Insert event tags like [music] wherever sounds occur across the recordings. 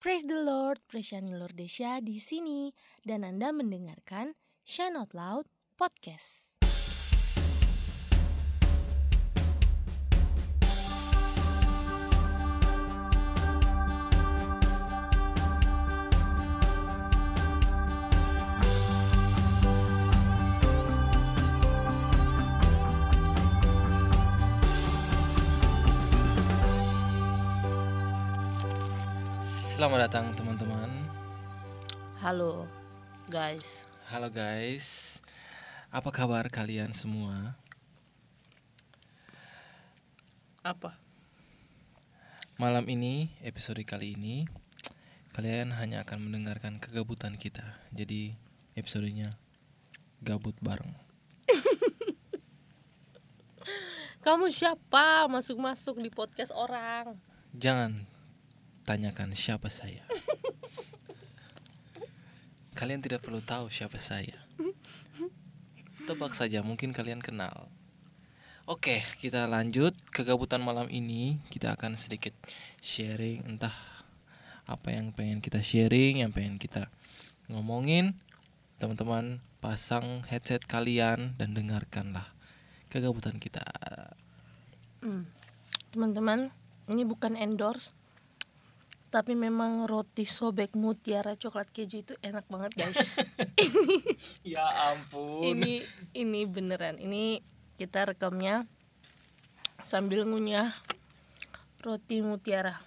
Praise the Lord, Preciani Lordesha di sini dan Anda mendengarkan Shine Out Loud Podcast. Selamat datang teman-teman. Halo guys, Halo guys. Apa kabar kalian semua? apa? Malam ini, episode kali ini kalian hanya akan mendengarkan kegabutan kita. Jadi, episodenya gabut bareng. [laughs] Kamu siapa masuk-masuk di podcast orang? Jangan tanyakan siapa saya. [laughs] kalian tidak perlu tahu siapa saya. Tebak saja, mungkin kalian kenal. Oke, kita lanjut kegabutan malam ini. Kita akan sedikit sharing entah apa yang pengen kita sharing, yang pengen kita ngomongin. Teman-teman, pasang headset kalian dan dengarkanlah kegabutan kita. Hmm. Teman-teman, ini bukan endorse, tapi memang roti sobek mutiara coklat keju itu enak banget guys. [laughs] Ya ampun. ini ini beneran, ini kita rekamnya sambil ngunyah roti mutiara.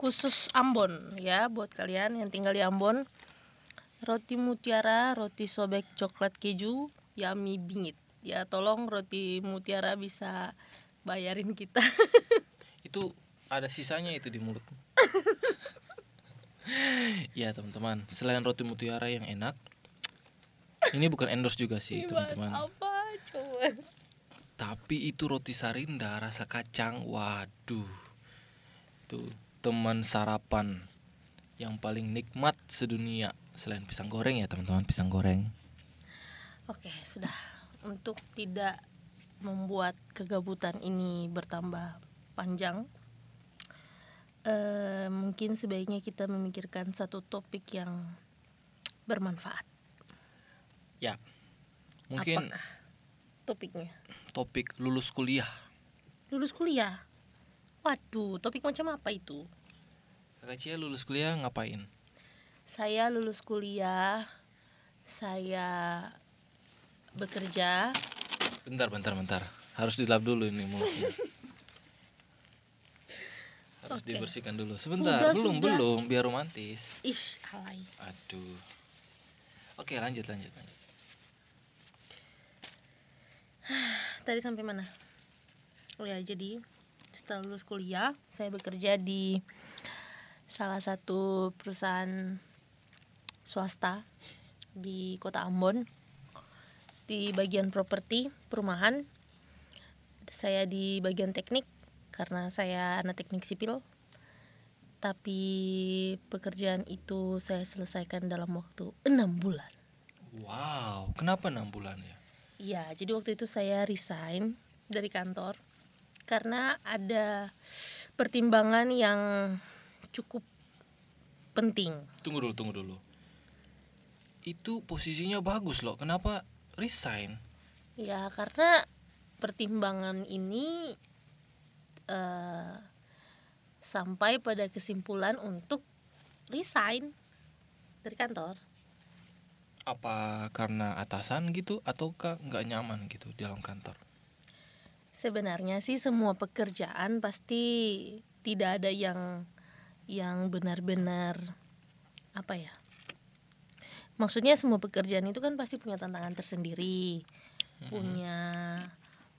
Khusus Ambon ya buat kalian yang tinggal di Ambon. Roti mutiara roti sobek coklat keju yummy bingit. Ya tolong roti mutiara bisa bayarin kita. [laughs] Itu ada sisanya itu di mulut [laughs] ya teman-teman selain roti mutiara yang enak ini bukan endorse juga sih teman-teman. apa coba tapi itu roti sarinda rasa kacang waduh. Itu teman sarapan yang paling nikmat sedunia selain pisang goreng ya teman-teman pisang goreng. Oke, sudah. Untuk tidak membuat kegabutan ini bertambah panjang, eh, mungkin sebaiknya kita memikirkan satu topik yang bermanfaat. ya mungkin Apakah topiknya? topik lulus kuliah Lulus kuliah. Waduh, topik macam apa itu? kakak Cia lulus kuliah ngapain Saya lulus kuliah, saya bekerja. bentar bentar bentar harus dilap dulu ini mulutnya [laughs] harus Oke. dibersihkan dulu sebentar Udah, belum sudah. belum biar romantis Ish, alay. aduh oke lanjut lanjut lanjut [sighs] tadi sampai mana? Oh ya, jadi setelah lulus kuliah, saya bekerja di salah satu perusahaan swasta di Kota Ambon di bagian properti perumahan. Saya di bagian teknik karena saya anak teknik sipil. Tapi pekerjaan itu saya selesaikan dalam waktu enam bulan. wow kenapa enam bulan ya Iya, jadi waktu itu saya resign dari kantor karena ada pertimbangan yang cukup penting. tunggu dulu tunggu dulu itu posisinya bagus loh kenapa resign Ya, karena pertimbangan ini eh, sampai pada kesimpulan untuk resign dari kantor. apa karena atasan gitu ataukah nggak nyaman gitu di dalam kantor Sebenarnya sih semua pekerjaan pasti tidak ada yang yang benar-benar apa ya? Maksudnya semua pekerjaan itu kan pasti punya tantangan tersendiri, punya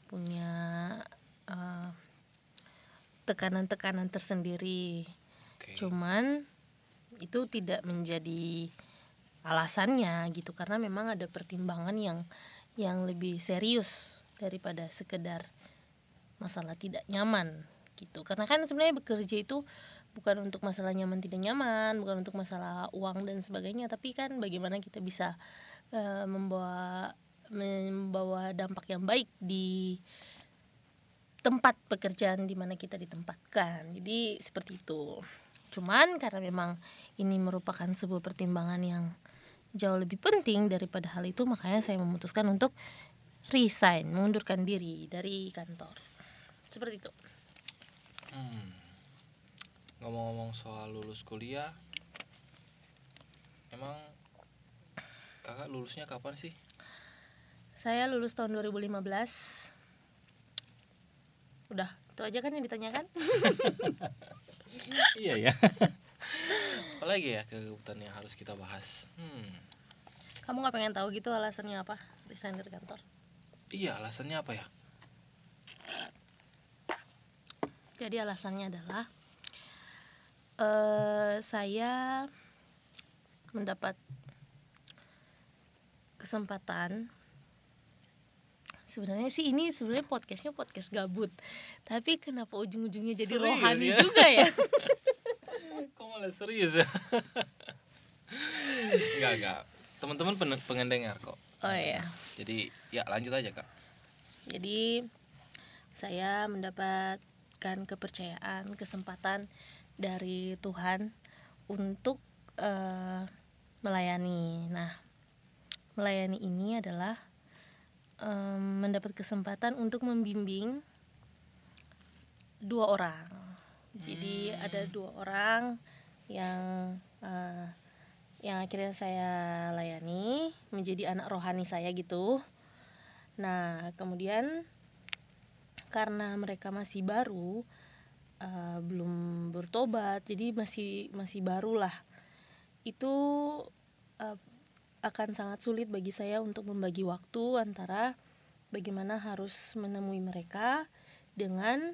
punya eh, tekanan-tekanan tersendiri. oke Cuman itu tidak menjadi alasannya gitu karena memang ada pertimbangan yang yang lebih serius daripada sekedar masalah tidak nyaman gitu. Karena kan sebenarnya bekerja itu bukan untuk masalah nyaman tidak nyaman, bukan untuk masalah uang dan sebagainya, tapi kan bagaimana kita bisa eh, membawa membawa dampak yang baik di tempat pekerjaan di mana kita ditempatkan. Jadi seperti itu. cuman karena memang ini merupakan sebuah pertimbangan yang jauh lebih penting daripada hal itu makanya saya memutuskan untuk resign mengundurkan diri dari kantor seperti itu Hmm. Ngomong-ngomong soal lulus kuliah, emang kakak lulusnya kapan sih? saya lulus tahun 2015 udah itu aja kan yang ditanyakan [laughs] iya ya. Apalagi ya kegiatan yang harus kita bahas. Hmm. kamu nggak pengen tahu gitu alasannya apa dari kantor Iya, alasannya apa ya? Jadi alasannya adalah eh saya mendapat kesempatan sebenarnya sih ini sebenarnya podcastnya podcast gabut tapi kenapa ujung-ujungnya jadi Serius rohani ya? juga ya [laughs] Kok malah serius ya? enggak, enggak. Teman-teman pen- pengendengar kok. oh ya Jadi, ya lanjut aja, Kak. jadi saya mendapatkan kepercayaan kesempatan dari Tuhan untuk eh, melayani nah melayani ini adalah em, mendapat kesempatan untuk membimbing dua orang. Jadi ada dua orang yang eh, yang akhirnya saya layani menjadi anak rohani saya gitu. Nah kemudian karena mereka masih baru eh, belum bertobat, jadi masih masih baru lah. Itu eh, akan sangat sulit bagi saya untuk membagi waktu antara bagaimana harus menemui mereka dengan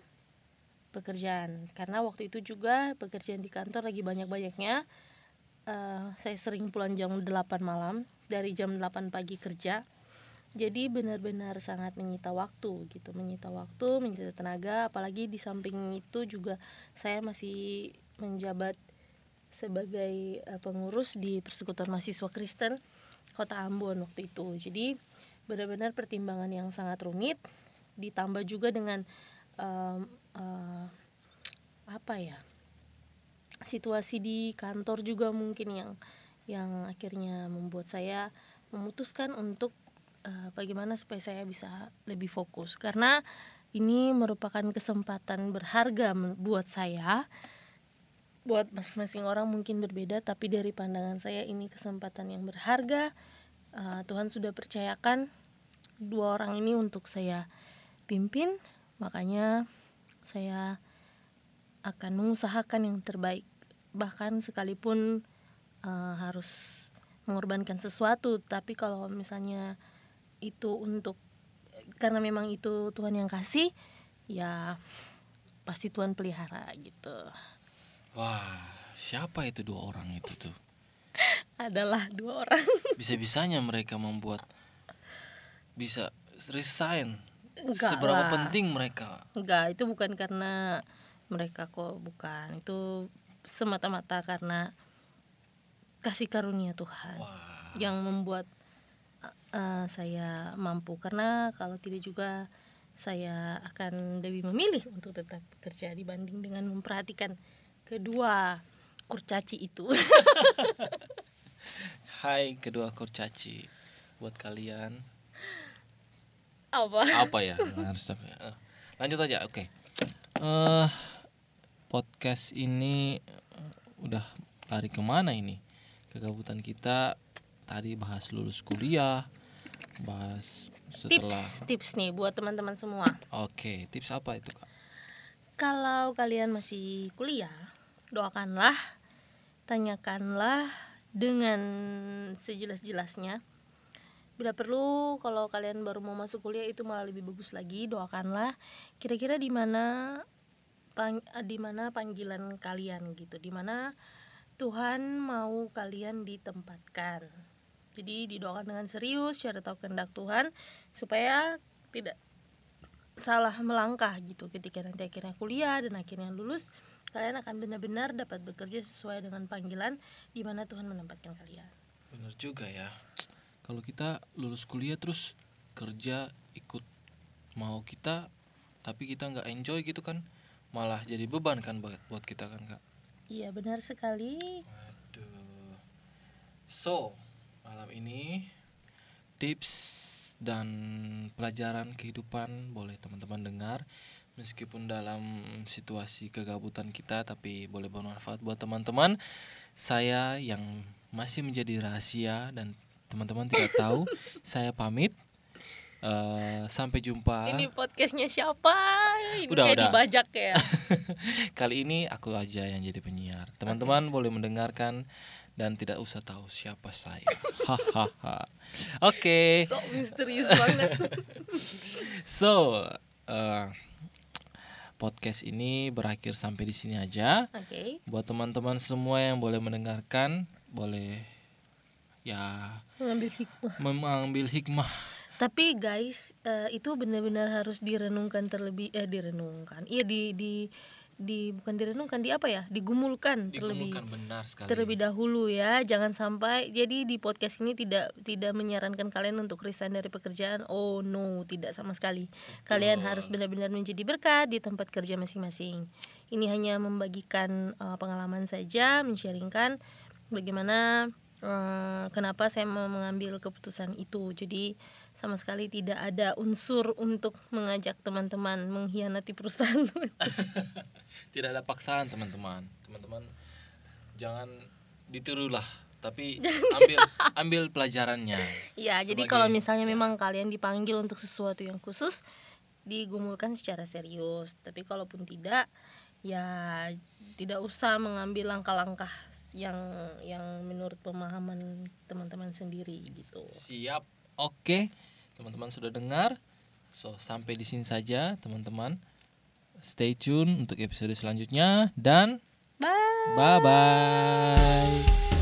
pekerjaan. Karena waktu itu juga pekerjaan di kantor lagi banyak-banyaknya. Eh, saya sering pulang jam 8 malam dari jam 8 pagi kerja. Jadi benar-benar sangat menyita waktu gitu menyita waktu menyita tenaga. Apalagi di samping itu juga saya masih menjabat sebagai eh, pengurus di Persekutuan Mahasiswa Kristen Kota Ambon waktu itu. Jadi benar-benar pertimbangan yang sangat rumit ditambah juga dengan em, eh, apa ya? situasi di kantor juga mungkin yang yang akhirnya membuat saya memutuskan untuk eh, bagaimana supaya saya bisa lebih fokus karena ini merupakan kesempatan berharga buat saya buat masing-masing orang mungkin berbeda tapi dari pandangan saya ini kesempatan yang berharga. Eh, Tuhan sudah percayakan dua orang ini untuk saya pimpin makanya saya akan mengusahakan yang terbaik. Bahkan sekalipun eh, harus mengorbankan sesuatu tapi kalau misalnya itu untuk karena memang itu Tuhan yang kasih ya pasti Tuhan pelihara gitu Wah, siapa itu dua orang itu tuh? [laughs] adalah dua orang [laughs] Bisa-bisanya mereka membuat bisa resign. Enggak Seberapa lah. penting mereka? enggak itu bukan karena mereka kok bukan itu semata-mata karena kasih karunia Tuhan Wah, yang membuat uh, saya mampu karena kalau tidak juga saya akan lebih memilih untuk tetap bekerja dibanding dengan memperhatikan kedua kurcaci itu. [laughs] Hai kedua kurcaci. Buat kalian. Apa? Apa ya? Ya? Eh, lanjut aja oke. Eh podcast ini eh, udah lari ke mana ini? Kegabutan kita tadi bahas lulus kuliah bahas setelah tips tips nih buat teman-teman semua. Oke tips apa itu kak? Kalau kalian masih kuliah doakanlah tanyakanlah dengan sejelas-jelasnya. Bila perlu kalau kalian baru mau masuk kuliah itu malah lebih bagus lagi doakanlah. Kira-kira di mana di mana panggilan kalian gitu? Di mana Tuhan mau kalian ditempatkan? Jadi didoakan dengan serius cari tahu kehendak Tuhan supaya tidak salah melangkah gitu ketika nanti akhirnya kuliah dan akhirnya lulus kalian akan benar-benar dapat bekerja sesuai dengan panggilan di mana Tuhan menempatkan kalian bener juga ya kalau kita lulus kuliah terus kerja ikut mau kita tapi kita nggak enjoy gitu kan malah jadi beban kan buat buat kita kan kak Iya benar sekali. Waduh. So, malam ini tips dan pelajaran kehidupan boleh teman-teman dengar meskipun dalam situasi kegabutan kita tapi boleh bermanfaat buat teman-teman. Saya yang masih menjadi rahasia dan teman-teman tidak tahu, [laughs] saya pamit. Eh, sampai jumpa. Ini podcastnya siapa? Ini Udah, kayak udah. dibajak ya. [laughs] Kali ini aku aja yang jadi penyiar. Teman-teman boleh mendengarkan dan tidak usah tahu siapa saya. [laughs] Hahaha. Oke. so misterius banget. [laughs] So, eh, podcast ini berakhir sampai di sini aja. Oke. Buat teman-teman semua yang boleh mendengarkan, boleh ya Mengambil hikmah. mengambil hikmah. Tapi guys, eh, itu benar-benar harus direnungkan terlebih eh direnungkan. Iya di di di bukan direnungkan di apa ya? Digumulkan terlebih benar sekali. terlebih dahulu ya. Jangan sampai jadi di podcast ini tidak tidak menyarankan kalian untuk resign dari pekerjaan. Oh no, tidak sama sekali. Kalian harus benar-benar menjadi berkat di tempat kerja masing-masing. Ini hanya membagikan eh, pengalaman saja, men-sharingkan bagaimana eh, kenapa saya mengambil keputusan itu. Jadi sama sekali tidak ada unsur untuk mengajak teman-teman mengkhianati perusahaan. [laughs] [laughs] Tidak ada paksaan teman-teman. Teman-teman jangan ditirulah, tapi [laughs] ambil ambil pelajarannya. Ya, jadi kalau misalnya memang kalian dipanggil untuk sesuatu yang khusus, digumulkan secara serius. Tapi kalaupun tidak, ya tidak usah mengambil langkah-langkah yang yang menurut pemahaman teman-teman sendiri gitu. Siap. Oke, teman-teman sudah dengar. So, sampai di sini saja, teman-teman. Stay tune untuk episode selanjutnya dan Bye. bye bye.